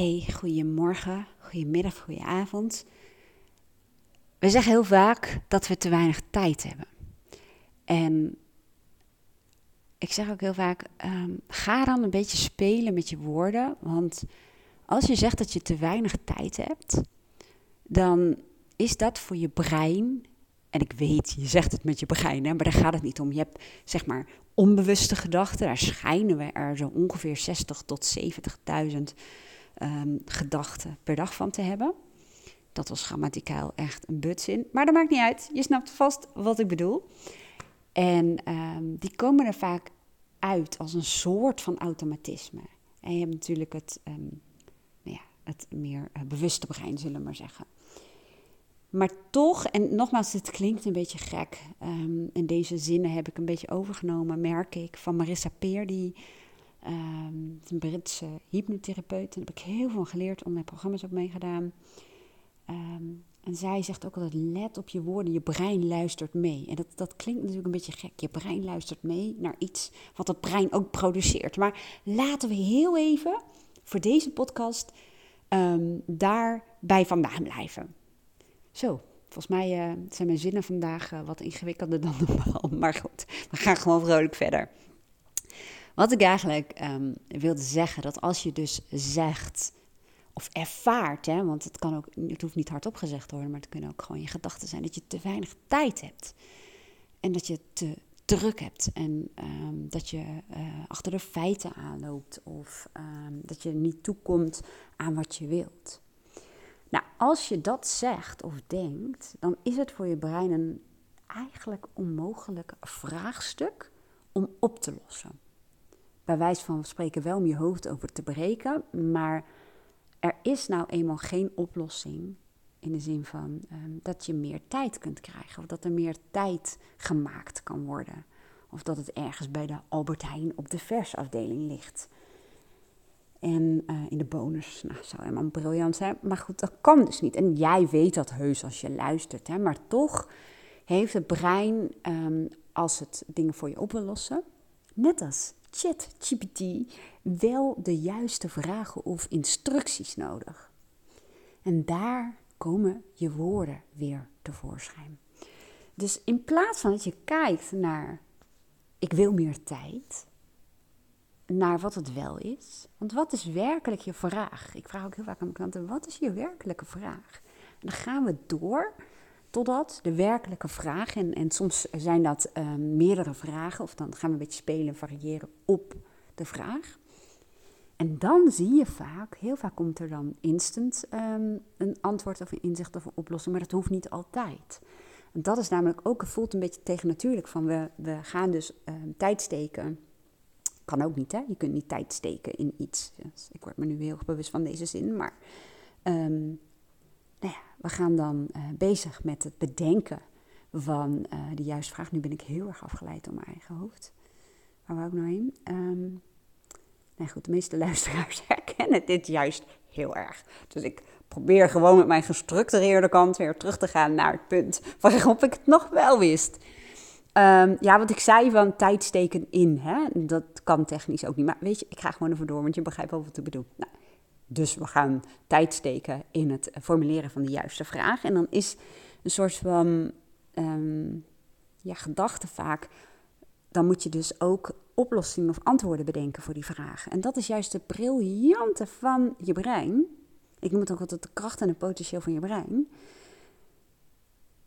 Hey, goedemorgen, goedemiddag, goedenavond. We zeggen heel vaak dat we te weinig tijd hebben. En ik zeg ook heel vaak, ehm, ga dan een beetje spelen met je woorden. Want als je zegt dat je te weinig tijd hebt, dan is dat voor je brein. En ik weet, je zegt het met je brein, hè, maar daar gaat het niet om. Je hebt zeg maar onbewuste gedachten. Daar schijnen we er zo ongeveer 60 tot 70.000 um, gedachten per dag van te hebben. Dat was grammaticaal echt een butzin. Maar dat maakt niet uit. Je snapt vast wat ik bedoel. En um, die komen er vaak uit als een soort van automatisme. En je hebt natuurlijk het, um, nou ja, het meer uh, bewuste brein, zullen we maar zeggen. Maar toch, en nogmaals, het klinkt een beetje gek. En deze zinnen heb ik een beetje overgenomen, merk ik, van Marissa Peer, die Um, een Britse hypnotherapeut. Daar heb ik heel veel geleerd, om mijn programma's ook meegedaan. Um, en zij zegt ook altijd, let op je woorden, je brein luistert mee. En dat, dat klinkt natuurlijk een beetje gek. Je brein luistert mee naar iets wat het brein ook produceert. Maar laten we heel even voor deze podcast um, daarbij vandaan blijven. Zo, volgens mij uh, zijn mijn zinnen vandaag uh, wat ingewikkelder dan normaal. Maar goed, we gaan gewoon vrolijk verder. Wat ik eigenlijk um, wilde zeggen, dat als je dus zegt of ervaart, hè, want het, kan ook, het hoeft niet hardop gezegd te worden, maar het kunnen ook gewoon je gedachten zijn, dat je te weinig tijd hebt. En dat je te druk hebt en um, dat je uh, achter de feiten aanloopt of um, dat je niet toekomt aan wat je wilt. Nou, als je dat zegt of denkt, dan is het voor je brein een eigenlijk onmogelijk vraagstuk om op te lossen bij wijze van spreken wel om je hoofd over te breken. Maar er is nou eenmaal geen oplossing in de zin van um, dat je meer tijd kunt krijgen. Of dat er meer tijd gemaakt kan worden. Of dat het ergens bij de Albert Heijn op de versafdeling ligt. En uh, in de bonus, nou, zou helemaal briljant zijn. Maar goed, dat kan dus niet. En jij weet dat heus als je luistert. Hè? Maar toch heeft het brein, um, als het dingen voor je op wil lossen, net als ChatGPT wel de juiste vragen of instructies nodig. En daar komen je woorden weer tevoorschijn. Dus in plaats van dat je kijkt naar ik wil meer tijd, naar wat het wel is. Want wat is werkelijk je vraag? Ik vraag ook heel vaak aan klanten, wat is je werkelijke vraag? En dan gaan we door totdat de werkelijke vraag, en, en soms zijn dat uh, meerdere vragen, of dan gaan we een beetje spelen, variëren op de vraag. En dan zie je vaak, heel vaak komt er dan instant um, een antwoord of een inzicht of een oplossing, maar dat hoeft niet altijd. En dat is namelijk ook, het voelt een beetje tegennatuurlijk van we, we gaan dus um, tijd steken. Kan ook niet, hè? Je kunt niet tijd steken in iets. Dus ik word me nu heel bewust van deze zin, maar nou ja, we gaan dan uh, bezig met het bedenken van uh, de juiste vraag. Nu ben ik heel erg afgeleid door mijn eigen hoofd. Waar wou ik nou heen? Um, nou goed, de meeste luisteraars herkennen dit juist heel erg. Dus ik probeer gewoon met mijn gestructureerde kant weer terug te gaan naar het punt waarop ik het nog wel wist. Um, ja, wat ik zei van tijd steken in, hè? dat kan technisch ook niet. Maar weet je, ik ga gewoon even door, want je begrijpt wel wat ik bedoel. Nou, dus we gaan tijd steken in het formuleren van de juiste vraag. En dan is een soort van um, ja, gedachte vaak. Dan moet je dus ook oplossingen of antwoorden bedenken voor die vragen. En dat is juist het briljante van je brein. Ik noem het ook altijd de kracht en het potentieel van je brein.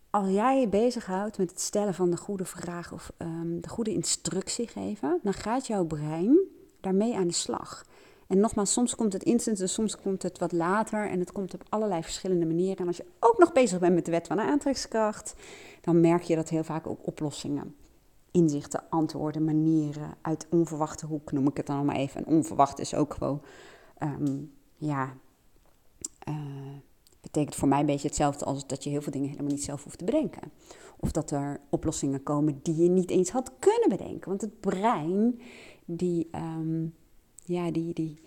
Als jij je bezighoudt met het stellen van de goede vraag of um, de goede instructie geven, dan gaat jouw brein daarmee aan de slag. En nogmaals, soms komt het instant en soms komt het wat later. En het komt op allerlei verschillende manieren. En als je ook nog bezig bent met de wet van de aantrekkingskracht, dan merk je dat heel vaak ook oplossingen, inzichten, antwoorden, manieren uit onverwachte hoek, noem ik het dan maar even. En onverwacht is ook gewoon, um, ja, uh, betekent voor mij een beetje hetzelfde als dat je heel veel dingen helemaal niet zelf hoeft te bedenken. Of dat er oplossingen komen die je niet eens had kunnen bedenken. Want het brein, die. Um, ja, die, die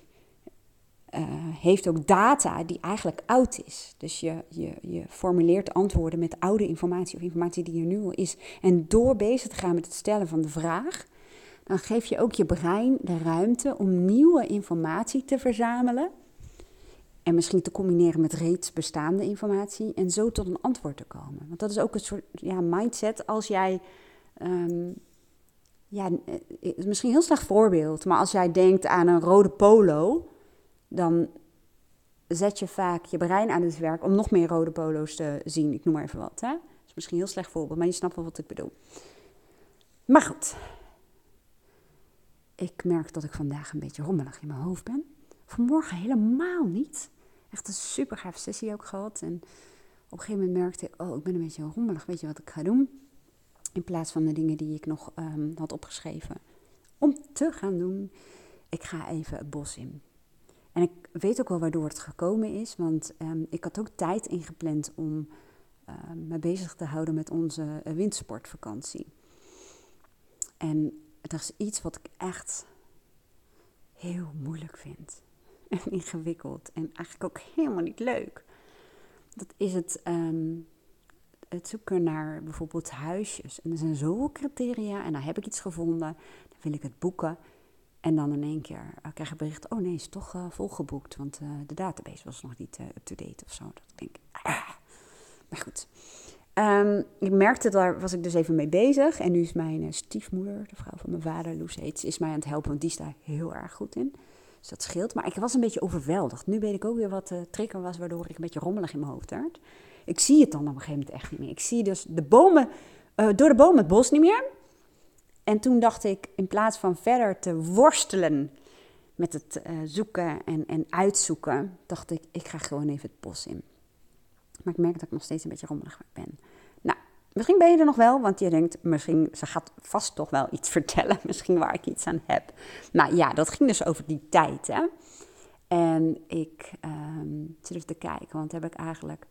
uh, heeft ook data die eigenlijk oud is. Dus je, je, je formuleert antwoorden met oude informatie of informatie die er nu al is. En door bezig te gaan met het stellen van de vraag, dan geef je ook je brein de ruimte om nieuwe informatie te verzamelen En misschien te combineren met reeds bestaande informatie en zo tot een antwoord te komen. Want dat is ook een soort ja, mindset als jij. Um, ja, eh, misschien een heel slecht voorbeeld, maar als jij denkt aan een rode polo, dan zet je vaak je brein aan het werk om nog meer rode polo's te zien. Ik noem maar even wat. Hè? Dat is misschien een heel slecht voorbeeld, maar je snapt wel wat ik bedoel. Maar goed, ik merk dat ik vandaag een beetje rommelig in mijn hoofd ben. Vanmorgen helemaal niet. Echt een super sessie ook gehad. En op een gegeven moment merkte ik, oh, ik ben een beetje rommelig. Weet je wat ik ga doen? In plaats van de dingen die ik nog ehm, had opgeschreven om te gaan doen. Ik ga even het bos in. En ik weet ook wel waardoor het gekomen is, want ehm, ik had ook tijd ingepland om ehm, me bezig te houden met onze uh, windsportvakantie. En het is iets wat ik echt heel moeilijk vind. En ingewikkeld. En eigenlijk ook helemaal niet leuk. Dat is het, het zoeken naar bijvoorbeeld huisjes. En er zijn zoveel criteria. En dan heb ik iets gevonden. Dan wil ik het boeken. En dan in één keer uh, krijg ik bericht: oh nee, is toch uh, volgeboekt. Want uh, de database was nog niet up-to-date of zo. Dat ik denk, ah. Maar goed. Um, ik merkte, daar was ik dus even mee bezig. En nu is mijn stiefmoeder, de vrouw van mijn vader, Loes heet, is mij aan het helpen. Want die is daar heel erg goed in. Dus dat scheelt. Maar ik was een beetje overweldigd. Nu weet ik ook weer wat de trigger was, waardoor ik een beetje rommelig in mijn hoofd werd. Ik zie het dan op een gegeven moment echt niet meer. Ik zie dus de bomen, door de bomen het bos niet meer. En toen dacht ik, in plaats van verder te worstelen met het uh, zoeken en, en uitzoeken, dacht ik, ik ga gewoon even het bos in. Maar ik merk dat ik nog steeds een beetje rommelig ben. Nou, misschien ben je er nog wel, want je denkt, misschien, ze gaat vast toch wel iets vertellen, misschien waar ik iets aan heb. Maar ja, dat ging dus over die tijd, hè. En ik um, zit te kijken, want heb ik eigenlijk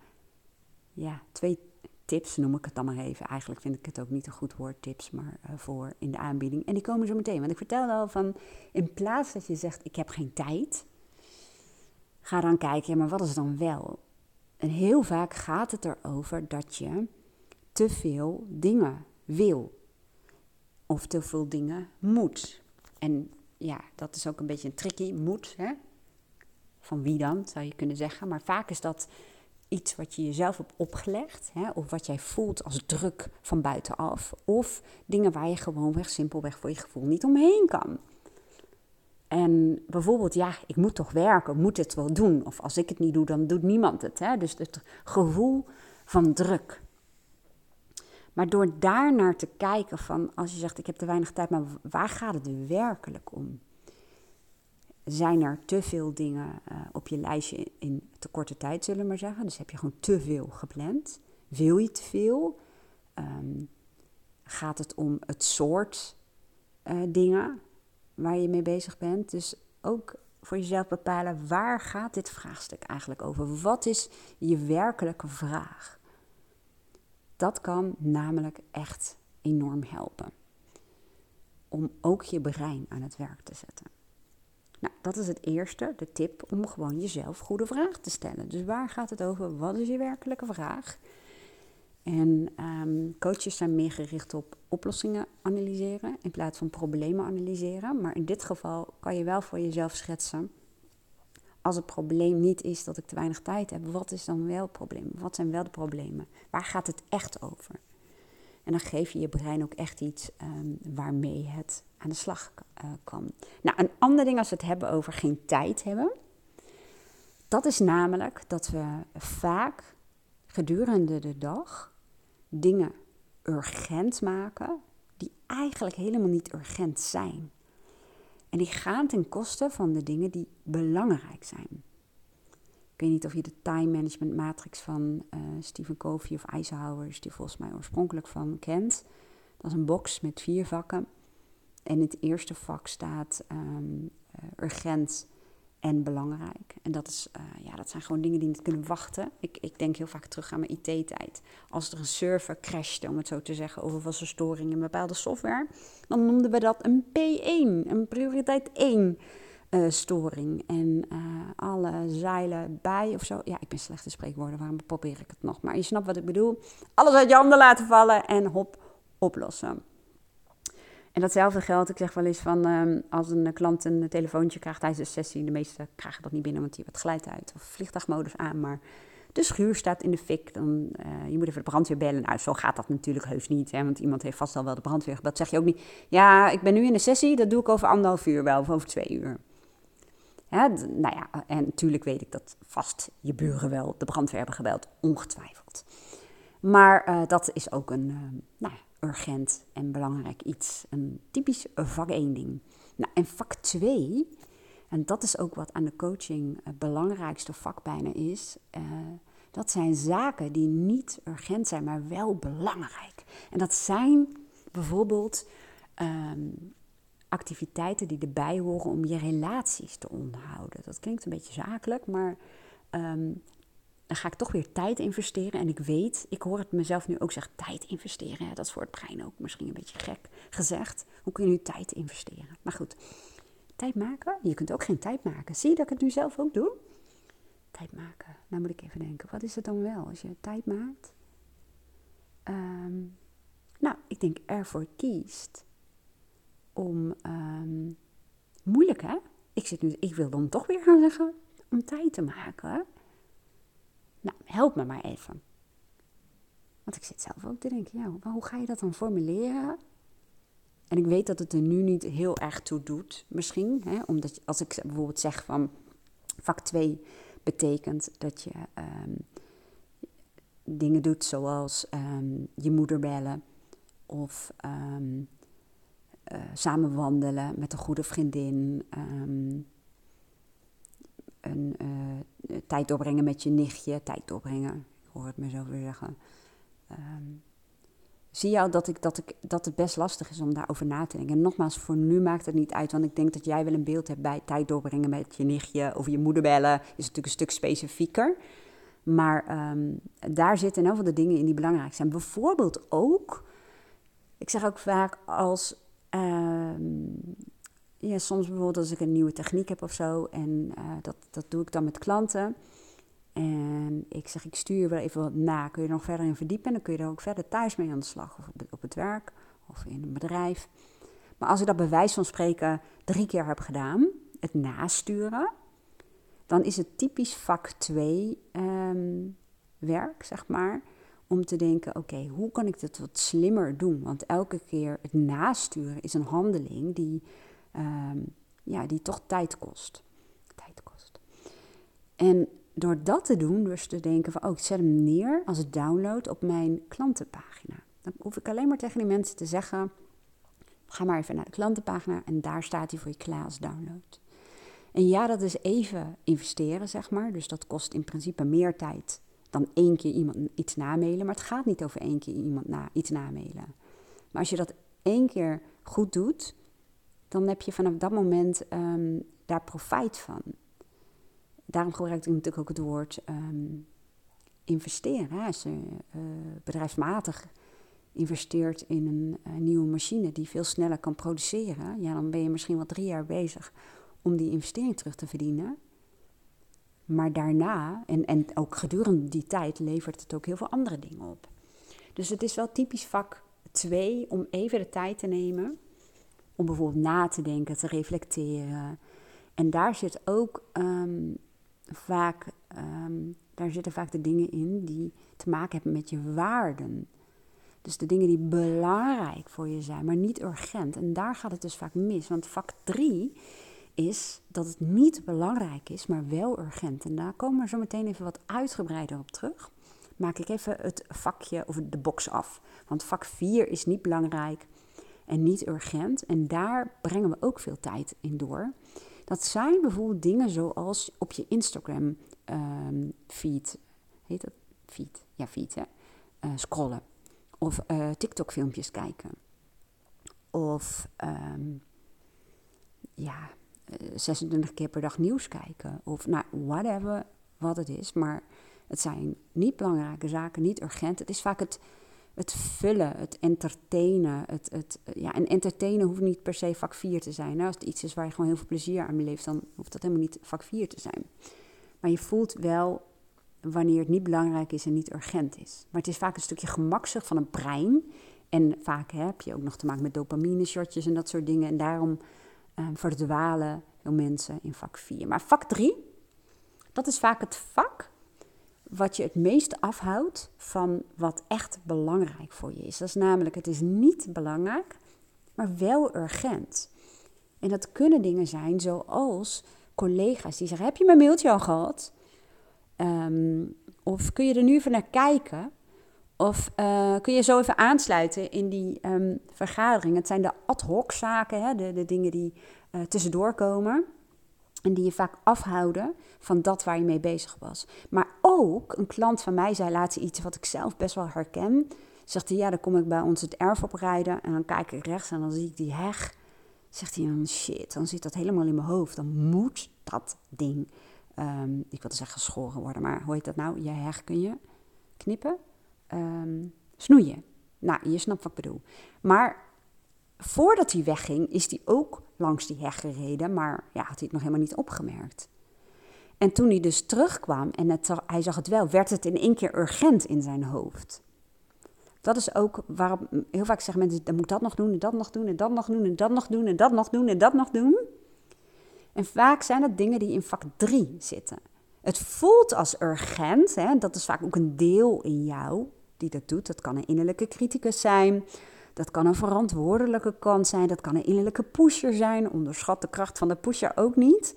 ja, twee tips, noem ik het dan maar even. Eigenlijk vind ik het ook niet een goed woord, tips, maar uh, voor in de aanbieding. En die komen zo meteen. Want ik vertelde al van, in plaats dat je zegt, ik heb geen tijd, ga dan kijken, maar wat is dan wel? En heel vaak gaat het erover dat je te veel dingen wil. Of te veel dingen moet. En ja, dat is ook een beetje een tricky, moet. Hè? Van wie dan, zou je kunnen zeggen. Maar vaak is dat iets wat je jezelf hebt opgelegd, hè, of wat jij voelt als druk van buitenaf, of dingen waar je gewoonweg simpelweg voor je gevoel niet omheen kan. En bijvoorbeeld, ja, ik moet toch werken, moet het wel doen. Of als ik het niet doe, dan doet niemand het. Hè? Dus het gevoel van druk. Maar door daar naar te kijken van, als je zegt ik heb te weinig tijd, maar waar gaat het werkelijk om? Zijn er te veel dingen uh, op je lijstje in te korte tijd, zullen we maar zeggen. Dus heb je gewoon te veel gepland. Wil je te veel? Um, gaat het om het soort uh, dingen waar je mee bezig bent? Dus ook voor jezelf bepalen waar gaat dit vraagstuk eigenlijk over? Wat is je werkelijke vraag? Dat kan namelijk echt enorm helpen. Om ook je brein aan het werk te zetten. Dat is het eerste, de tip om gewoon jezelf goede vragen te stellen. Dus waar gaat het over? Wat is je werkelijke vraag? En um, coaches zijn meer gericht op oplossingen analyseren in plaats van problemen analyseren. Maar in dit geval kan je wel voor jezelf schetsen. Als het probleem niet is dat ik te weinig tijd heb, wat is dan wel het probleem? Wat zijn wel de problemen? Waar gaat het echt over? En dan geef je je brein ook echt iets um, waarmee het aan de slag uh, kan. Nou, een ander ding als we het hebben over geen tijd hebben. Dat is namelijk dat we vaak gedurende de dag dingen urgent maken die eigenlijk helemaal niet urgent zijn. En die gaan ten koste van de dingen die belangrijk zijn. Ik weet niet of je de time management matrix van uh, Stephen Covey of Eisenhower, is die volgens mij oorspronkelijk van, kent. Dat is een box met vier vakken. En het eerste vak staat um, uh, urgent en belangrijk. En dat, is, uh, ja, dat zijn gewoon dingen die niet kunnen wachten. Ik, ik denk heel vaak terug aan mijn IT-tijd. Als er een server crashte, om het zo te zeggen, of er was een storing in bepaalde software, dan noemden we dat een P1, een prioriteit 1 uh, storing. En uh, alle zeilen bij of zo. Ja, ik ben slecht in spreekwoorden, waarom probeer ik het nog? Maar je snapt wat ik bedoel. Alles uit je handen laten vallen en hop, oplossen. En datzelfde geldt, ik zeg wel eens van ehm, als een klant een telefoontje krijgt tijdens de sessie, de meeste krijgen dat niet binnen, want die wat glijdt uit of vliegtuigmodus aan, maar de schuur staat in de fik, dan uh, je moet even de brandweer bellen. Nou, zo gaat dat natuurlijk heus niet, hè, want iemand heeft vast al wel de brandweer gebeld. Zeg je ook niet, ja, ik ben nu in de sessie, dat doe ik over anderhalf uur wel, of over twee uur. Nou ja, en natuurlijk weet ik dat vast je buren wel de brandweer hebben gebeld, ongetwijfeld. Maar uh, dat is ook een uh, nou, urgent en belangrijk iets. Een typisch vak 1 ding. Nou, en vak 2, en dat is ook wat aan de coaching het belangrijkste vak bijna is. Dat zijn zaken die niet urgent zijn, maar wel belangrijk. En dat zijn bijvoorbeeld um, activiteiten die erbij horen om je relaties te onderhouden. Dat klinkt een beetje zakelijk, maar um, dan ga ik toch weer tijd investeren. En ik weet, ik hoor het mezelf nu ook zeggen, tijd investeren. Dat is voor het brein ook misschien een beetje gek gezegd. Hoe kun je nu tijd investeren? Maar goed, tijd maken? Je kunt ook geen tijd maken. Zie je dat ik het nu zelf ook doe? Tijd maken. Nou moet ik even denken, wat is het dan wel als je tijd maakt? Um, nou, ik denk ervoor kiest om, um, moeilijk hè? Ik, zit nu, ik wil dan toch weer gaan zeggen, om tijd te maken. Nou, help me maar even. Want ik zit zelf ook te denken, ja, hoe ga je dat dan formuleren? En ik weet dat het er nu niet heel erg toe doet, misschien. Hè? Omdat als ik bijvoorbeeld zeg van vak 2 betekent dat je um, dingen doet zoals um, je moeder bellen of uh, samen wandelen met een goede vriendin, een uh, tijd doorbrengen met je nichtje, tijd doorbrengen, ik hoor het mezelf weer zeggen zie je al dat, ik, dat, ik, dat het best lastig is om daarover na te denken. En nogmaals, voor nu maakt het niet uit, want ik denk dat jij wel een beeld hebt bij tijd doorbrengen met je nichtje of je moeder bellen. Is natuurlijk een stuk specifieker. Maar um, daar zitten ieder geval de dingen in die belangrijk zijn. Bijvoorbeeld ook, ik zeg ook vaak als, um, ja, soms bijvoorbeeld als ik een nieuwe techniek heb of zo, en uh, dat, dat doe ik dan met klanten. En ik zeg, ik stuur wel even wat na. Kun je er nog verder in verdiepen? En dan kun je er ook verder thuis mee aan de slag. Of op het werk of in een bedrijf. Maar als ik dat bij wijze van spreken drie keer heb gedaan, het nasturen, dan is het typisch vak 2 um, ehm, werk, zeg maar. Om te denken, oké, hoe kan ik dit wat slimmer doen? Want elke keer het nasturen is een handeling die, um, ja, die toch tijd kost. Tijd kost. En door dat te doen, dus te denken van, oh, ik zet hem neer als download op mijn klantenpagina. Dan hoef ik alleen maar tegen die mensen te zeggen, ga maar even naar de klantenpagina en daar staat hij voor je klaar als download. En ja, dat is even investeren, zeg maar. Dus dat kost in principe meer tijd dan één keer iemand iets namailen. Maar het gaat niet over één keer iemand na, iets namailen. Maar als je dat één keer goed doet, dan heb je vanaf dat moment um, daar profijt van daarom gebruik ik natuurlijk ook het woord um, investeren. Als je uh, bedrijfsmatig investeert in een uh, nieuwe machine die veel sneller kan produceren, ja, dan ben je misschien wel drie jaar bezig om die investering terug te verdienen. Maar daarna, en, en ook gedurende die tijd, levert het ook heel veel andere dingen op. Dus het is wel typisch vak 2 om even de tijd te nemen om bijvoorbeeld na te denken, te reflecteren. En daar zit ook um, vaak, um, daar zitten vaak de dingen in die te maken hebben met je waarden. Dus de dingen die belangrijk voor je zijn, maar niet urgent. En daar gaat het dus vaak mis. Want vak 3 is dat het niet belangrijk is, maar wel urgent. En daar komen we zo meteen even wat uitgebreider op terug. Maak ik even het vakje of de box af. Want vak 4 is niet belangrijk en niet urgent. En daar brengen we ook veel tijd in door. Dat zijn bijvoorbeeld dingen zoals op je Instagram um, feed, heet dat feed? Ja, feed hè? Uh, scrollen. Of uh, TikTok filmpjes kijken. Of um, ja, 26 eh, keer per dag nieuws kijken. Of nou, whatever wat het is. Maar het zijn niet belangrijke zaken, niet urgent. Het is vaak het het vullen, het entertainen. Het, het, ja, en entertainen hoeft niet per se vak 4 te zijn. Nou, als het iets is waar je gewoon heel veel plezier aan beleeft, dan hoeft dat helemaal niet vak 4 te zijn. Maar je voelt wel wanneer het niet belangrijk is en niet urgent is. Maar het is vaak een stukje gemakzucht van het brein. En vaak heb je ook nog te maken met dopamine-shotjes en dat soort dingen. En daarom verdwalen veel mensen in vak 4. Maar vak 3, dat is vaak het vak wat je het meest afhoudt van wat echt belangrijk voor je is. Dat is namelijk, het is niet belangrijk, maar wel urgent. En dat kunnen dingen zijn zoals collega's die zeggen: Heb je mijn mailtje al gehad? Ehm, of kun je er nu even naar kijken? Of uh, kun je zo even aansluiten in die um, vergadering? Het zijn de ad hoc zaken, hè? De, de dingen die uh, tussendoor komen. En die je vaak afhouden van dat waar je mee bezig was. Maar ook, een klant van mij zei laatst iets wat ik zelf best wel herken. Zegt hij, ja, dan kom ik bij ons het erf oprijden en dan kijk ik rechts en dan zie ik die heg. Zegt hij shit, dan zit dat helemaal in mijn hoofd. Dan moet dat ding, um, ik wilde zeggen geschoren worden, maar hoe heet dat nou? Je heg kun je knippen, um, snoeien. Nou, je snapt wat ik bedoel. Maar voordat hij wegging, is hij ook langs die heg gereden, maar ja, had hij het nog helemaal niet opgemerkt. En toen hij dus terugkwam en het, hij zag het wel, werd het in één keer urgent in zijn hoofd. Dat is ook waarom heel vaak zeggen mensen, dan moet dat nog doen en dat nog doen en dat nog doen en dat nog doen en dat nog doen en dat nog doen. En vaak zijn het dingen die in vak 3 zitten. Het voelt als urgent, hè? dat is vaak ook een deel in jou die dat doet. Dat kan een innerlijke criticus zijn, dat kan een verantwoordelijke kant zijn, dat kan een innerlijke pusher zijn. Onderschat de kracht van de pusher ook niet.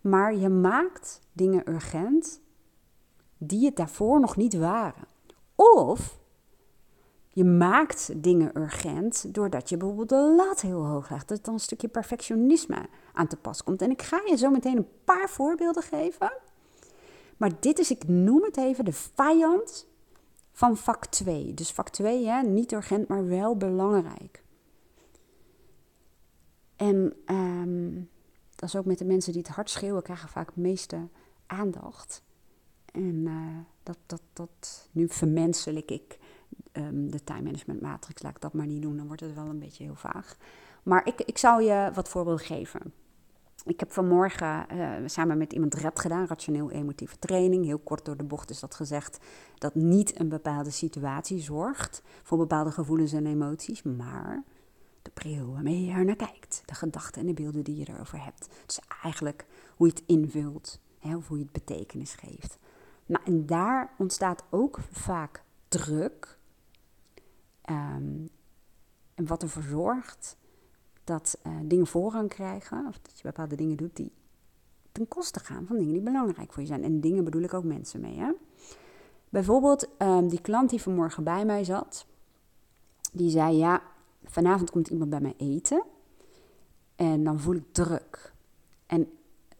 Maar je maakt dingen urgent die het daarvoor nog niet waren. Of je maakt dingen urgent doordat je bijvoorbeeld de lat heel hoog legt. Dat dan een stukje perfectionisme aan te pas komt. En ik ga je zo meteen een paar voorbeelden geven. Maar dit is, ik noem het even, de vijand van vak 2. Dus vak 2, hè, niet urgent, maar wel belangrijk. En um, dat is ook met de mensen die het hard schreeuwen, krijgen vaak het meeste aandacht. En uh, dat, dat, dat, nu vermenselijk ik um, de time management matrix, laat ik dat maar niet doen, dan wordt het wel een beetje heel vaag. Maar ik, ik zou je wat voorbeelden geven. Ik heb vanmorgen uh, samen met iemand RED gedaan, rationeel emotieve training. Heel kort door de bocht is dat gezegd dat niet een bepaalde situatie zorgt voor bepaalde gevoelens en emoties, maar de bril waarmee je er naar kijkt, de gedachten en de beelden die je erover hebt. Dus eigenlijk hoe je het invult, of hoe je het betekenis geeft. Nou, en daar ontstaat ook vaak druk. Um, en wat ervoor zorgt dat uh, dingen voorrang krijgen, of dat je bepaalde dingen doet die ten koste gaan van dingen die belangrijk voor je zijn. En dingen bedoel ik ook mensen mee. Hè? Bijvoorbeeld um, die klant die vanmorgen bij mij zat, die zei ja, vanavond komt iemand bij mij eten en dan voel ik druk. En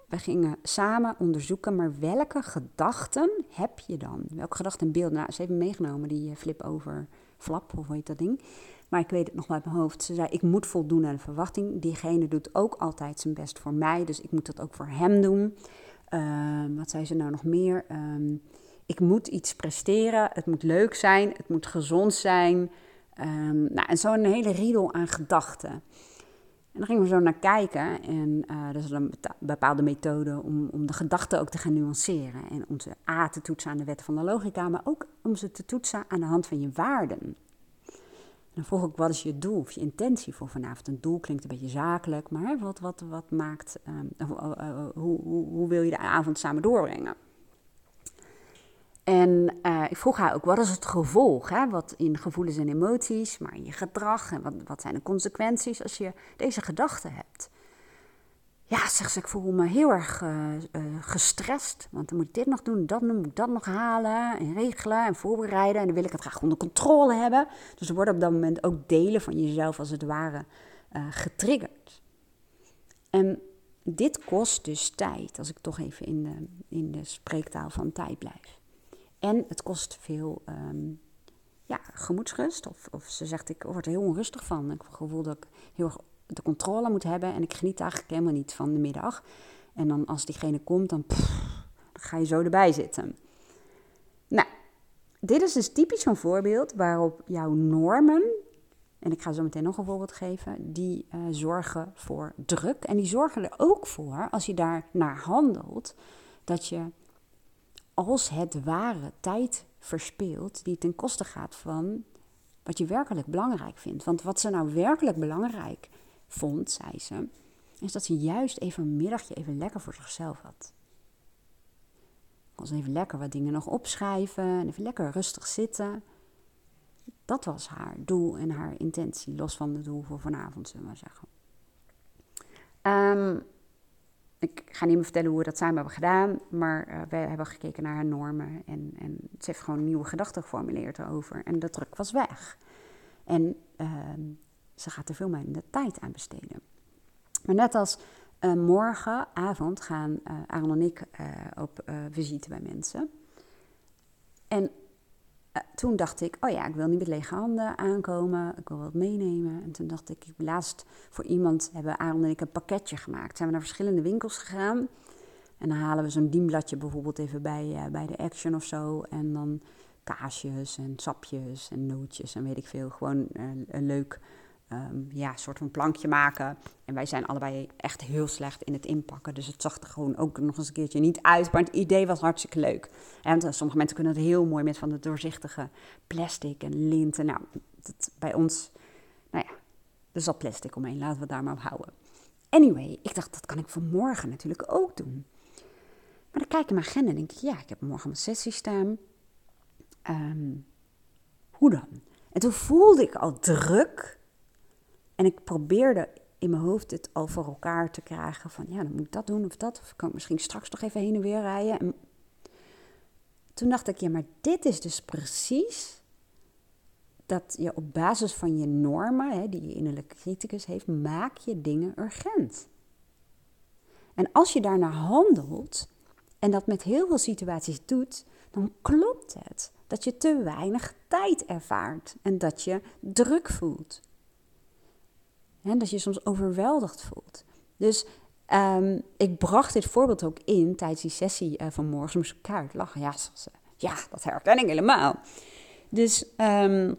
we gingen samen onderzoeken, maar welke gedachten heb je dan? Welke gedachten en beelden? Nou, ze heeft meegenomen, die eh, flip over flap, of hoe heet dat ding. Maar ik weet het nog uit mijn hoofd. Ze zei, ik moet voldoen aan de verwachting. Diegene doet ook altijd zijn best voor mij, dus ik moet dat ook voor hem doen. Uh, wat zei ze nou nog meer? Uh, ik moet iets presteren, het moet leuk zijn, het moet gezond zijn. Um, nou, en zo een hele riedel aan gedachten. En dan gingen we zo naar kijken. En uh, dat is een bepaalde methode om, om de gedachten ook te gaan nuanceren. En om ze A te toetsen aan de wetten van de logica, maar ook om ze te toetsen aan de hand van je waarden. Dan vroeg ik, wat is je doel of je intentie voor vanavond? Een doel klinkt een beetje zakelijk, maar wat, wat, wat maakt, um, uh, uh, hoe, hoe, hoe wil je de avond samen doorbrengen? En ik vroeg haar ook, wat is het gevolg? Hè? Wat in gevoelens en emoties, maar in je gedrag. En wat, wat zijn de consequenties als je deze gedachten hebt? Ja, zegt ze, ik voel me heel erg uh, uh, gestrest. Want dan moet ik dit nog doen, dat moet ik dat nog halen en regelen en voorbereiden. En dan wil ik het graag onder controle hebben. Dus er worden op dat moment ook delen van jezelf als het ware getriggerd. En dit kost dus tijd, als ik toch even in de, in de spreektaal van tijd blijf. En het kost veel um, ja, gemoedsrust. Of, of ze zegt, ik word er heel onrustig van. Ik heb het gevoel dat ik heel erg de controle moet hebben. En ik geniet eigenlijk helemaal niet van de middag. En dan als diegene komt, dan, ga je zo erbij zitten. Nou, dit is dus typisch zo'n voorbeeld waarop jouw normen, en ik ga zo meteen nog een voorbeeld geven, die uh, zorgen voor druk. En die zorgen er ook voor, als je daar naar handelt, dat je als het ware tijd verspeelt die ten koste gaat van Wat je werkelijk belangrijk vindt. Want wat ze nou werkelijk belangrijk vond, zei ze, is dat ze juist even een middagje even lekker voor zichzelf had. Kon ze even lekker wat dingen nog opschrijven en even lekker rustig zitten. Dat was haar doel en haar intentie, los van het doel voor vanavond, zullen we maar zeggen. Um, ik ga niet meer vertellen hoe we dat samen hebben gedaan, maar uh, we hebben gekeken naar haar normen en, en ze heeft gewoon nieuwe gedachten geformuleerd erover. En de druk was weg. En uh, ze gaat er veel minder tijd aan besteden. Maar net als uh, morgenavond gaan uh, Aaron en ik op visite bij mensen. En toen dacht ik, oh ja, ik wil niet met lege handen aankomen. Ik wil wat meenemen. En toen dacht ik, laatst voor iemand hebben Aaron en ik een pakketje gemaakt. Zijn we naar verschillende winkels gegaan. En dan halen we zo'n dienbladje bijvoorbeeld even bij, bij de Action of zo. En dan kaasjes en sapjes en nootjes en weet ik veel. Gewoon een leuk um, ja, soort van plankje maken. En wij zijn allebei echt heel slecht in het inpakken. Dus het zag er gewoon ook nog eens een keertje niet uit. Maar het idee was hartstikke leuk. En sommige mensen kunnen het heel mooi met van de doorzichtige plastic en linten. Nou, dat, bij ons, nou ja, er zat plastic omheen. Laten we het daar maar op houden. Anyway, ik dacht, dat kan ik vanmorgen natuurlijk ook doen. Maar dan kijk ik in mijn agenda en denk ik, ja, ik heb morgen mijn sessie staan. Um, hoe dan? En toen voelde ik al druk en ik probeerde in mijn hoofd het al voor elkaar te krijgen. Van ja, dan moet ik dat doen of dat. Of kan ik misschien straks nog even heen en weer rijden. En toen dacht ik, ja, maar dit is dus precies dat je op basis van je normen, hè, die je innerlijke criticus heeft, maak je dingen urgent. En als je daarnaar handelt en dat met heel veel situaties doet, dan klopt het dat je te weinig tijd ervaart en dat je druk voelt. Hè, dat je soms overweldigd voelt. Dus um, ik bracht dit voorbeeld ook in tijdens die sessie uh, van morgen. Moest kaart lachen. Ja, ze, ja, dat herken ik helemaal. Dus um,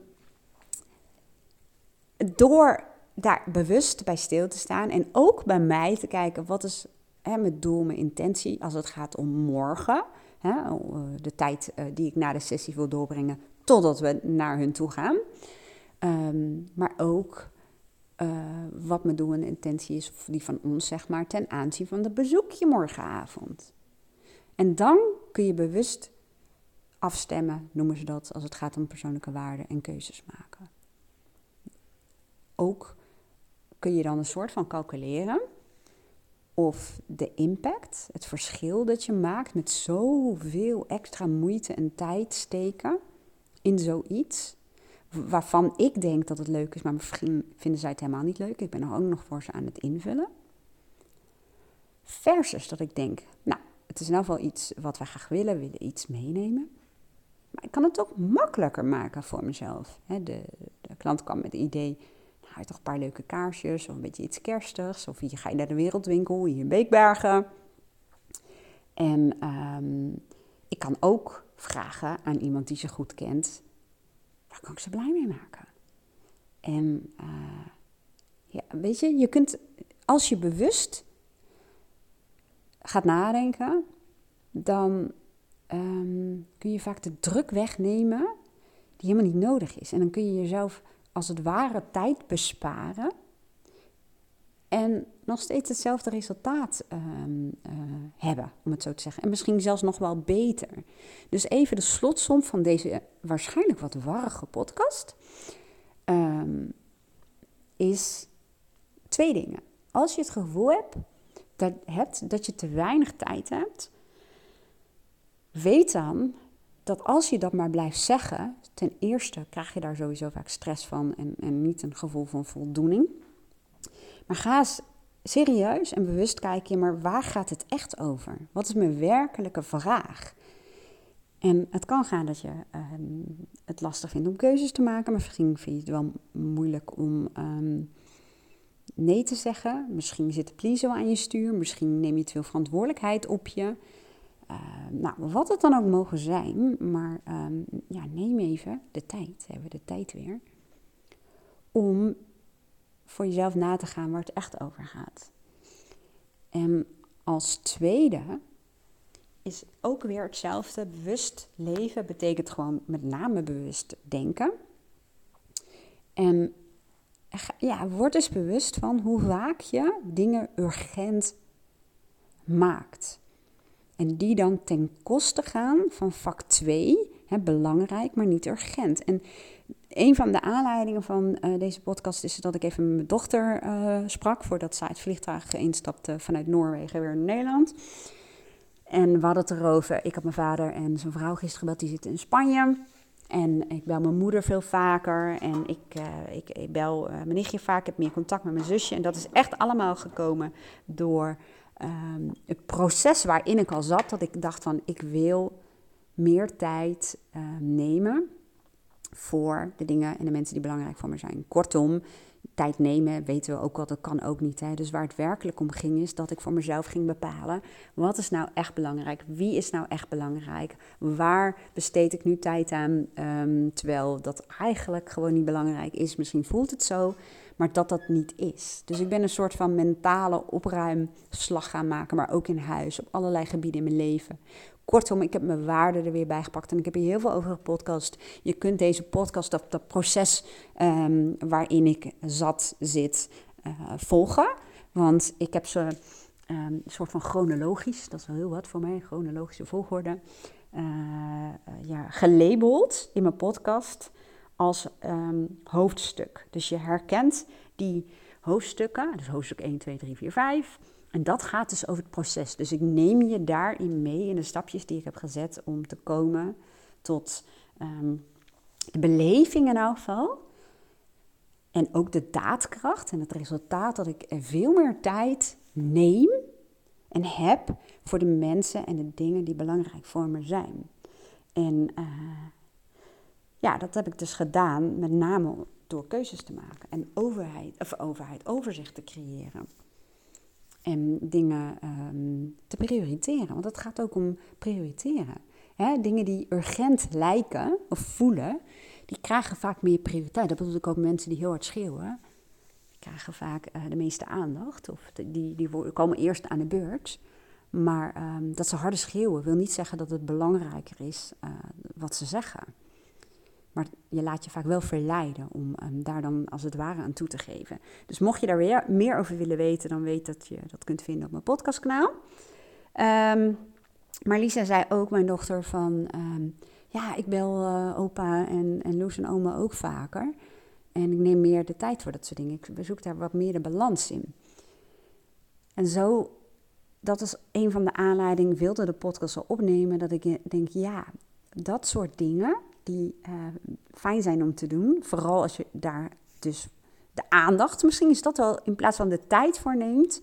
door daar bewust bij stil te staan en ook bij mij te kijken wat is hè, mijn doel, mijn intentie als het gaat om morgen. Hè, eh, de tijd die ik na de sessie wil doorbrengen totdat we naar hun toe gaan. Um, maar ook uh, wat mijn doel en intentie is, of die van ons zeg maar, ten aanzien van de bezoekje morgenavond. En dan kun je bewust afstemmen, noemen ze dat, als het gaat om persoonlijke waarden en keuzes maken. Ook kun je dan een soort van calculeren of de impact, het verschil dat je maakt met zoveel extra moeite en tijd steken in zoiets, waarvan ik denk dat het leuk is, maar misschien vinden zij het helemaal niet leuk. Ik ben er ook nog voor ze aan het invullen. Versus dat ik denk, nou, het is in ieder geval iets wat wij graag willen, willen iets meenemen. Maar ik kan het ook makkelijker maken voor mezelf. De, de klant kwam met het idee, nou, toch een paar leuke kaarsjes of een beetje iets kerstigs. Of hier ga je naar de wereldwinkel hier in Beekbergen. En um, ik kan ook vragen aan iemand die ze goed kent, daar kan ik ze blij mee maken. En uh, ja, weet je, je kunt, als je bewust gaat nadenken, dan um, kun je vaak de druk wegnemen die helemaal niet nodig is. En dan kun je jezelf als het ware tijd besparen en nog steeds hetzelfde resultaat um, uh, hebben, om het zo te zeggen. En misschien zelfs nog wel beter. Dus even de slotsom van deze waarschijnlijk wat warrige podcast um, is twee dingen. Als je het gevoel hebt dat, dat je te weinig tijd hebt, weet dan dat als je dat maar blijft zeggen, ten eerste krijg je daar sowieso vaak stress van en, en niet een gevoel van voldoening. Maar ga eens serieus en bewust kijken, maar waar gaat het echt over? Wat is mijn werkelijke vraag? En het kan gaan dat je um, het lastig vindt om keuzes te maken, maar misschien vind je het wel moeilijk om um, nee te zeggen. Misschien zit de please aan je stuur, misschien neem je te veel verantwoordelijkheid op je. Uh, nou, wat het dan ook mogen zijn, maar ja, neem even de tijd, hebben we de tijd weer, om voor jezelf na te gaan waar het echt over gaat. En als tweede is ook weer hetzelfde. Bewust leven betekent gewoon met name bewust denken. En ja, word eens bewust van hoe vaak je dingen urgent maakt. En die dan ten koste gaan van vak 2, belangrijk, maar niet urgent. En een van de aanleidingen van uh, deze podcast is dat ik even met mijn dochter uh, sprak voordat zij het vliegtuig instapte vanuit Noorwegen weer naar Nederland. En we hadden het erover. Ik had mijn vader en zijn vrouw gisteren gebeld, die zitten in Spanje. En ik bel mijn moeder veel vaker. En ik, uh, ik, ik, bel mijn nichtje vaak. Ik heb meer contact met mijn zusje. En dat is echt allemaal gekomen door um, het proces waarin ik al zat. Dat ik dacht van, ik wil meer tijd nemen voor de dingen en de mensen die belangrijk voor me zijn. Kortom, tijd nemen weten we ook wel, dat kan ook niet. Hè? Dus waar het werkelijk om ging is dat ik voor mezelf ging bepalen, wat is nou echt belangrijk? Wie is nou echt belangrijk? Waar besteed ik nu tijd aan? Um, terwijl dat eigenlijk gewoon niet belangrijk is. Misschien voelt het zo, maar dat dat niet is. Dus ik ben een soort van mentale opruimslag gaan maken, maar ook in huis, op allerlei gebieden in mijn leven. Kortom, ik heb mijn waarden er weer bij gepakt en ik heb hier heel veel over gepodcast. Je kunt deze podcast, dat, proces ehm, waarin ik zat, zit, uh, volgen. Want ik heb ze um, een soort van chronologisch, dat is wel heel wat voor mij, chronologische volgorde, uh, ja, gelabeld in mijn podcast als um, hoofdstuk. Dus je herkent die hoofdstukken, dus hoofdstuk 1, 2, 3, 4, 5. En dat gaat dus over het proces. Dus ik neem je daarin mee in de stapjes die ik heb gezet om te komen tot um, de beleving in elk geval. En ook de daadkracht en het resultaat dat ik er veel meer tijd neem en heb voor de mensen en de dingen die belangrijk voor me zijn. En uh, ja, dat heb ik dus gedaan, met name door keuzes te maken en overheid, of overheid, overzicht te creëren. En dingen um, te prioriteren, want het gaat ook om prioriteren. Hè, dingen die urgent lijken of voelen, die krijgen vaak meer prioriteit. Dat bedoel ik ook mensen die heel hard schreeuwen. Die krijgen vaak uh, de meeste aandacht, of die, die komen eerst aan de beurt. Maar um, dat ze harder schreeuwen wil niet zeggen dat het belangrijker is uh, wat ze zeggen. Maar je laat je vaak wel verleiden om um, daar dan als het ware aan toe te geven. Dus mocht je daar weer meer over willen weten, dan weet dat je dat kunt vinden op mijn podcastkanaal. Um, maar Lisa zei ook, mijn dochter, van um, ja, ik bel uh, opa en, en Loes en oma ook vaker. En ik neem meer de tijd voor dat soort dingen. Ik zoek daar wat meer de balans in. En zo, dat is een van de aanleidingen, wilde de podcast al opnemen, dat ik denk, ja, dat soort dingen, die uh, fijn zijn om te doen. Vooral als je daar dus de aandacht, misschien is dat wel in plaats van de tijd voor neemt.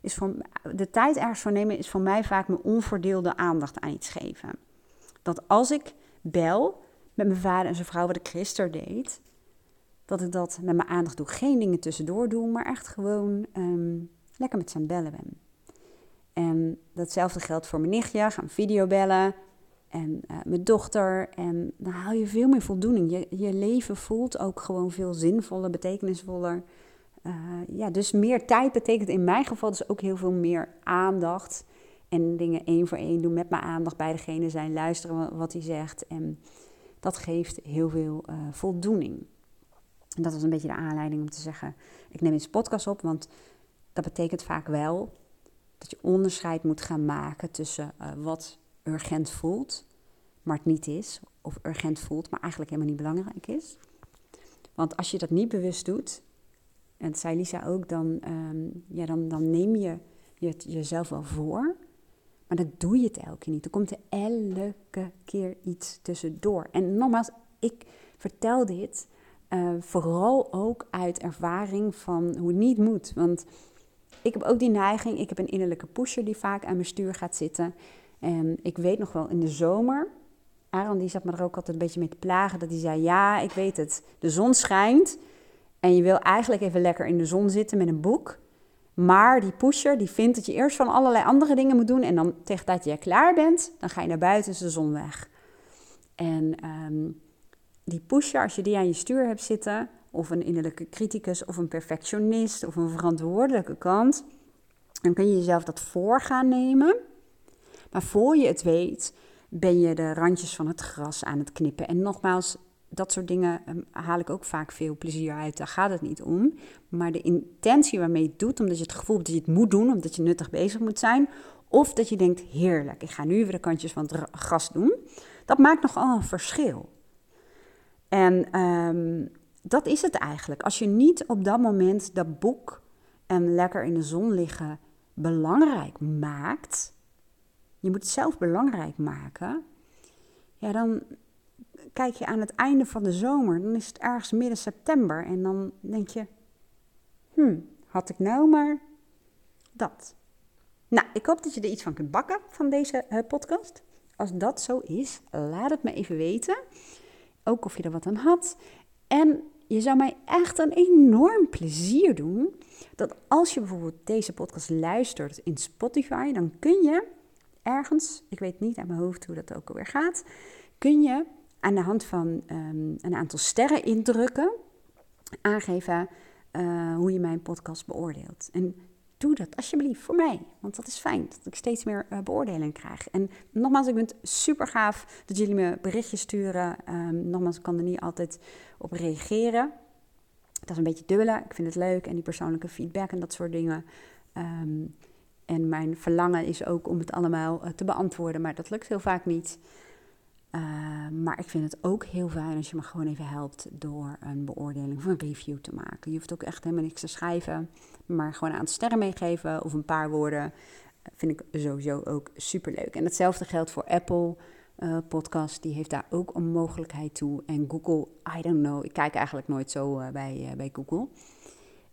Is voor, de tijd ergens voor nemen is voor mij vaak mijn onverdeelde aandacht aan iets geven. Dat als ik bel met mijn vader en zijn vrouw, wat ik gisteren deed, dat ik dat met mijn aandacht doe. Geen dingen tussendoor doen, maar echt gewoon um, lekker met zijn bellen ben. En datzelfde geldt voor mijn nichtje, gaan videobellen en uh, mijn dochter. En dan haal je veel meer voldoening. Je, je leven voelt ook gewoon veel zinvoller, betekenisvoller. Uh, ja, dus meer tijd betekent in mijn geval dus ook heel veel meer aandacht. En dingen één voor één doen met mijn aandacht bij degene zijn, luisteren wat hij zegt. En dat geeft heel veel uh, voldoening. En dat was een beetje de aanleiding om te zeggen: ik neem eens podcast op, want dat betekent vaak wel dat je onderscheid moet gaan maken tussen wat urgent voelt, maar het niet is. Of urgent voelt, maar eigenlijk helemaal niet belangrijk is. Want als je dat niet bewust doet, en dat zei Lisa ook, dan, um, ja, dan, dan neem je het jezelf wel voor. Maar dan doe je het elke keer niet. Dan komt er elke keer iets tussendoor. En nogmaals, ik vertel dit uh, vooral ook uit ervaring van hoe het niet moet. Want ik heb ook die neiging. Ik heb een innerlijke pusher die vaak aan mijn stuur gaat zitten. En ik weet nog wel in de zomer, Aaron die zat me er ook altijd een beetje mee te plagen, dat hij zei, ja, ik weet het, de zon schijnt en je wil eigenlijk even lekker in de zon zitten met een boek. Maar die pusher die vindt dat je eerst van allerlei andere dingen moet doen en dan tegen dat je klaar bent, dan ga je naar buiten, is de zon weg. En um, die pusher, als je die aan je stuur hebt zitten, of een innerlijke criticus, of een perfectionist, of een verantwoordelijke kant, dan kun je jezelf dat voor gaan nemen. Maar voor je het weet, ben je de randjes van het gras aan het knippen. En nogmaals, dat soort dingen ehm, haal ik ook vaak veel plezier uit. Daar gaat het niet om. Maar de intentie waarmee je het doet, omdat je het gevoel hebt dat je het moet doen, omdat je nuttig bezig moet zijn. Of dat je denkt, heerlijk, ik ga nu weer de kantjes van het gras doen. Dat maakt nogal een verschil. En ehm, dat is het eigenlijk. Als je niet op dat moment dat boek en lekker in de zon liggen belangrijk maakt, je moet het zelf belangrijk maken, ja, dan kijk je aan het einde van de zomer, dan is het ergens midden september en dan denk je, hmm, had ik nou maar dat. Nou, ik hoop dat je er iets van kunt bakken van deze uh, podcast. Als dat zo is, laat het me even weten. Ook of je er wat aan had. En je zou mij echt een enorm plezier doen dat als je bijvoorbeeld deze podcast luistert in Spotify, dan kun je ergens, ik weet niet aan mijn hoofd hoe dat ook alweer gaat, kun je aan de hand van ehm, een aantal sterren indrukken aangeven uh, hoe je mijn podcast beoordeelt. En doe dat alsjeblieft voor mij. Want dat is fijn dat ik steeds meer uh, beoordeling krijg. En nogmaals, ik vind het super gaaf dat jullie me berichtjes sturen. Um, nogmaals, ik kan er niet altijd op reageren. Dat is een beetje dubbele. Ik vind het leuk en die persoonlijke feedback en dat soort dingen. Ehm, en mijn verlangen is ook om het allemaal uh, te beantwoorden, maar dat lukt heel vaak niet. Uh, maar ik vind het ook heel fijn als je me gewoon even helpt door een beoordeling of een review te maken. Je hoeft ook echt helemaal niks te schrijven, maar gewoon een aantal sterren meegeven of een paar woorden. Vind ik sowieso ook super leuk. En hetzelfde geldt voor Apple uh, Podcast, die heeft daar ook een mogelijkheid toe. En Google, I don't know, ik kijk eigenlijk nooit zo bij, bij Google.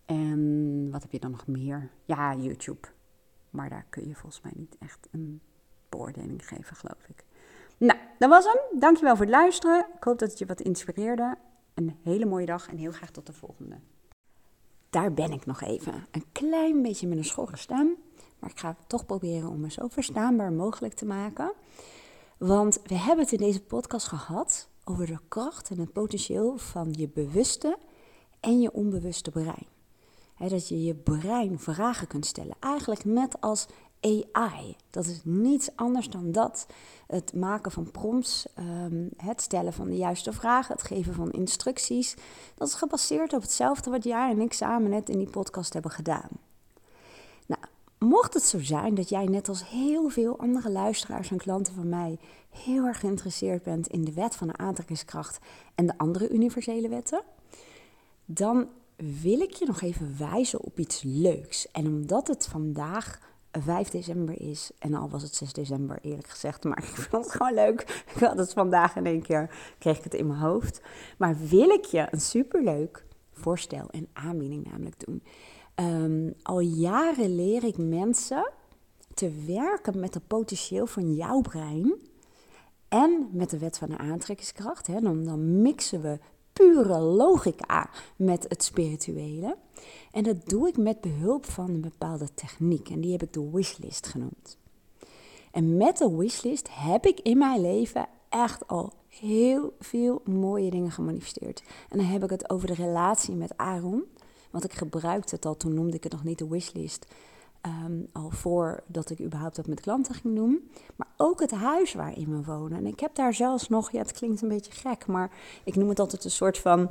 En wat heb je dan nog meer? Ja, YouTube. Maar daar kun je volgens mij niet echt een beoordeling geven, geloof ik. Nou, dat was hem. Dankjewel voor het luisteren. Ik hoop dat het je wat inspireerde. Een hele mooie dag en heel graag tot de volgende. Daar ben ik nog even. Een klein beetje met een schorre stem. Maar ik ga toch proberen om me zo verstaanbaar mogelijk te maken. Want we hebben het in deze podcast gehad over de kracht en het potentieel van je bewuste en je onbewuste brein. Dat je je brein vragen kunt stellen. Eigenlijk net als AI. Dat is niets anders dan dat. Het maken van prompts, ehm, het stellen van de juiste vragen, het geven van instructies. Dat is gebaseerd op hetzelfde wat jij en ik samen net in die podcast hebben gedaan. Nou, mocht het zo zijn dat jij net als heel veel andere luisteraars en klanten van mij heel erg geïnteresseerd bent in de wet van de aantrekkingskracht en de andere universele wetten, dan wil ik je nog even wijzen op iets leuks. En omdat het vandaag 5 december is. En al was het 6 december, eerlijk gezegd. Maar ik vond het gewoon leuk. Ik had het vandaag in één keer, kreeg ik het in mijn hoofd. Maar wil ik je een superleuk voorstel en aanbieding namelijk doen. Um, al jaren leer ik mensen te werken met het potentieel van jouw brein. En met de wet van de aantrekkingskracht. Hè. Dan, dan mixen we pure logica met het spirituele. En dat doe ik met behulp van een bepaalde techniek. En die heb ik de wishlist genoemd. En met de wishlist heb ik in mijn leven echt al heel veel mooie dingen gemanifesteerd. En dan heb ik het over de relatie met Aaron. Want ik gebruikte het al, toen noemde ik het nog niet de wishlist. Um, al voordat ik überhaupt dat met klanten ging doen. Maar ook het huis waarin we wonen. En ik heb daar zelfs nog, ja, het klinkt een beetje gek, maar ik noem het altijd een soort van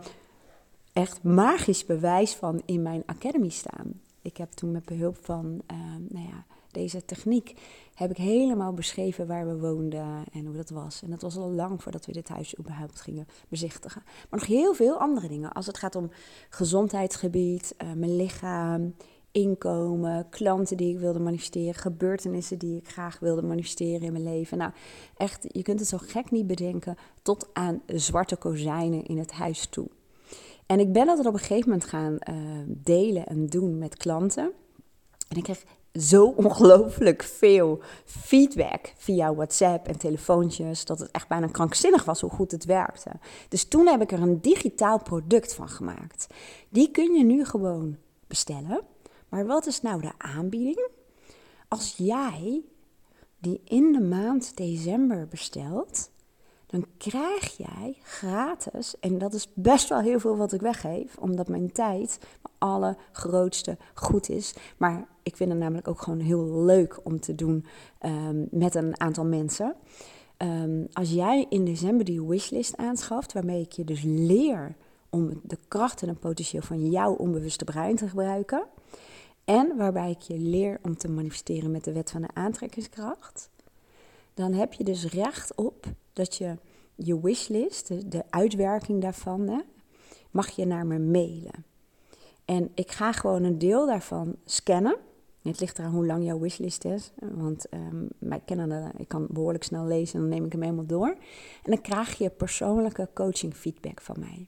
echt magisch bewijs van in mijn academy staan. Ik heb toen met behulp van uh, nou ja, deze techniek heb ik helemaal beschreven waar we woonden en hoe dat was. En dat was al lang voordat we dit huis überhaupt gingen bezichtigen. Maar nog heel veel andere dingen. Als het gaat om gezondheidsgebied, uh, mijn lichaam, inkomen, klanten die ik wilde manifesteren, gebeurtenissen die ik graag wilde manifesteren in mijn leven. Nou, echt, je kunt het zo gek niet bedenken tot aan zwarte kozijnen in het huis toe. En ik ben dat op een gegeven moment gaan uh, delen en doen met klanten. En ik kreeg zo ongelooflijk veel feedback via WhatsApp en telefoontjes. Dat het echt bijna krankzinnig was hoe goed het werkte. Dus toen heb ik er een digitaal product van gemaakt. Die kun je nu gewoon bestellen. Maar wat is nou de aanbieding? Als jij die in de maand december bestelt, dan krijg jij gratis, en dat is best wel heel veel wat ik weggeef, omdat mijn tijd mijn allergrootste goed is. Maar ik vind het namelijk ook gewoon heel leuk om te doen um, met een aantal mensen. ehm, als jij in december die wishlist aanschaft, waarmee ik je dus leer om de kracht en het potentieel van jouw onbewuste brein te gebruiken. En waarbij ik je leer om te manifesteren met de wet van de aantrekkingskracht. Dan heb je dus recht op dat je je wishlist, de, uitwerking daarvan, hè, mag je naar me mailen. En ik ga gewoon een deel daarvan scannen. Het ligt eraan hoe lang jouw wishlist is. Want um, mij kennen, ik kan behoorlijk snel lezen en dan neem ik hem helemaal door. En dan krijg je persoonlijke coaching feedback van mij.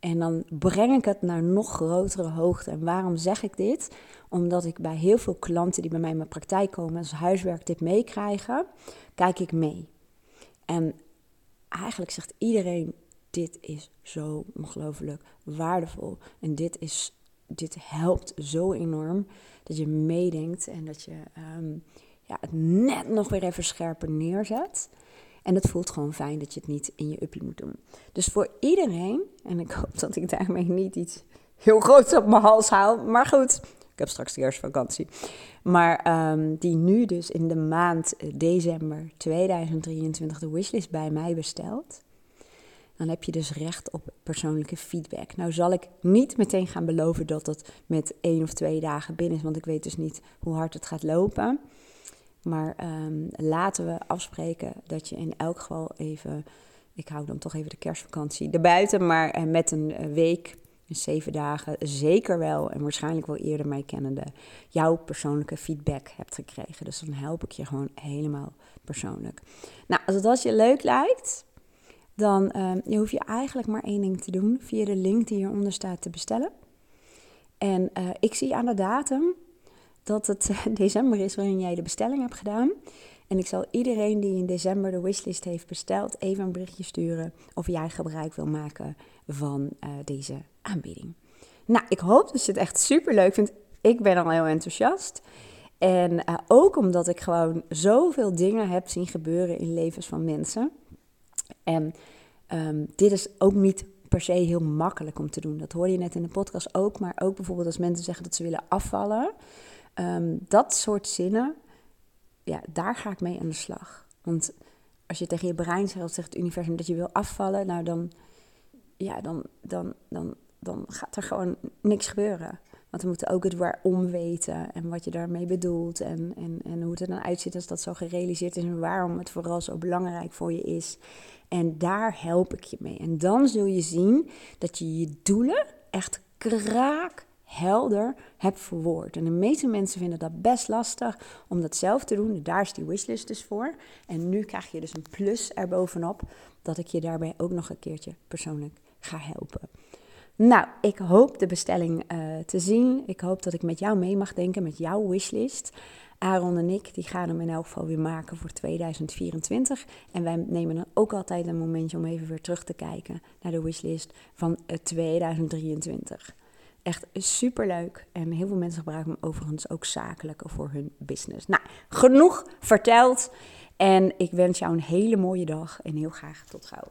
En dan breng ik het naar nog grotere hoogte. En waarom zeg ik dit? Omdat ik bij heel veel klanten die bij mij in mijn praktijk komen als huiswerk dit meekrijgen, kijk ik mee. En eigenlijk zegt iedereen: dit is zo ongelooflijk waardevol. En dit, is, dit helpt zo enorm dat je meedenkt en dat je um, ja, het net nog weer even scherper neerzet. En het voelt gewoon fijn dat je het niet in je uppie moet doen. Dus voor iedereen, en ik hoop dat ik daarmee niet iets heel groots op mijn hals haal. Maar goed, ik heb straks de eerste vakantie. Maar um, die nu dus in de maand december 2023 de wishlist bij mij bestelt. Dan heb je dus recht op persoonlijke feedback. Nou zal ik niet meteen gaan beloven dat het met één of twee dagen binnen is. Want ik weet dus niet hoe hard het gaat lopen. Maar um, laten we afspreken dat je in elk geval even, ik hou dan toch even de kerstvakantie erbuiten, maar uh, met een uh, week, zeven dagen, zeker wel en waarschijnlijk wel eerder mij kennende, jouw persoonlijke feedback hebt gekregen. Dus dan help ik je gewoon helemaal persoonlijk. Nou, als het als je leuk lijkt, dan uh, je hoef je eigenlijk maar één ding te doen via de link die hieronder staat te bestellen. En uh, ik zie aan de datum dat het december is waarin jij de bestelling hebt gedaan. En ik zal iedereen die in december de wishlist heeft besteld even een berichtje sturen of jij gebruik wil maken van uh, deze aanbieding. Nou, ik hoop dat je het echt super leuk vindt. Ik ben al heel enthousiast. En uh, ook omdat ik gewoon zoveel dingen heb zien gebeuren in levens van mensen. En um, dit is ook niet per se heel makkelijk om te doen. Dat hoorde je net in de podcast ook. Maar ook bijvoorbeeld als mensen zeggen dat ze willen afvallen. Um, dat soort zinnen, ja, daar ga ik mee aan de slag. Want als je tegen je brein zegt, zegt het universum dat je wil afvallen, nou dan, ja, dan, dan, dan, dan gaat er gewoon niks gebeuren. Want we moeten ook het waarom weten en wat je daarmee bedoelt en, en, en hoe het er dan uitziet als dat zo gerealiseerd is en waarom het vooral zo belangrijk voor je is. En daar help ik je mee. En dan zul je zien dat je je doelen echt kraak helder heb verwoord. En de meeste mensen vinden dat best lastig om dat zelf te doen. Daar is die wishlist dus voor. En nu krijg je dus een plus erbovenop dat ik je daarbij ook nog een keertje persoonlijk ga helpen. Nou, ik hoop de bestelling uh, te zien. Ik hoop dat ik met jou mee mag denken met jouw wishlist. Aaron en ik die gaan hem in elk geval weer maken voor 2024. En wij nemen dan ook altijd een momentje om even weer terug te kijken naar de wishlist van 2023. Echt super leuk. En heel veel mensen gebruiken hem overigens ook zakelijk voor hun business. Nou, genoeg verteld. En ik wens jou een hele mooie dag en heel graag tot gauw.